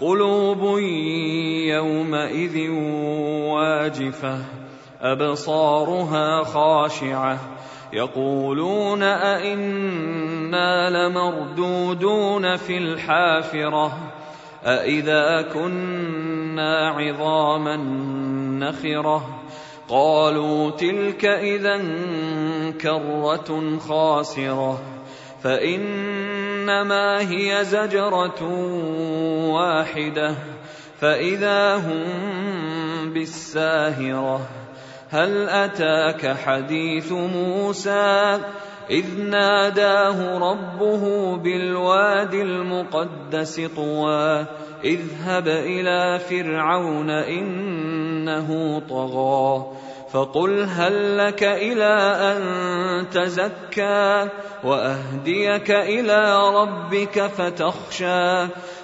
قلوب يومئذ واجفة أبصارها خاشعة. يقولون أئنا لمردودون في الحافرة أإذا كنا عظاما نخرة. قالوا تلك إذا كرة خاسرة فإنما هي زجرة واحدة. فإذا هم بالساهرة هل أتاك حديث موسى؟ إذ ناداه ربه بالواد المقدس طوى إذهب إلى فرعون إنه طغى. فقل هل لك إلى أن تزكى وأهديك إلى ربك فتخشى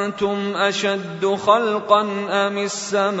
أأنتم أشد خلقا أم السماء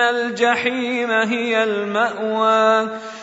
الجحيم هي المأوى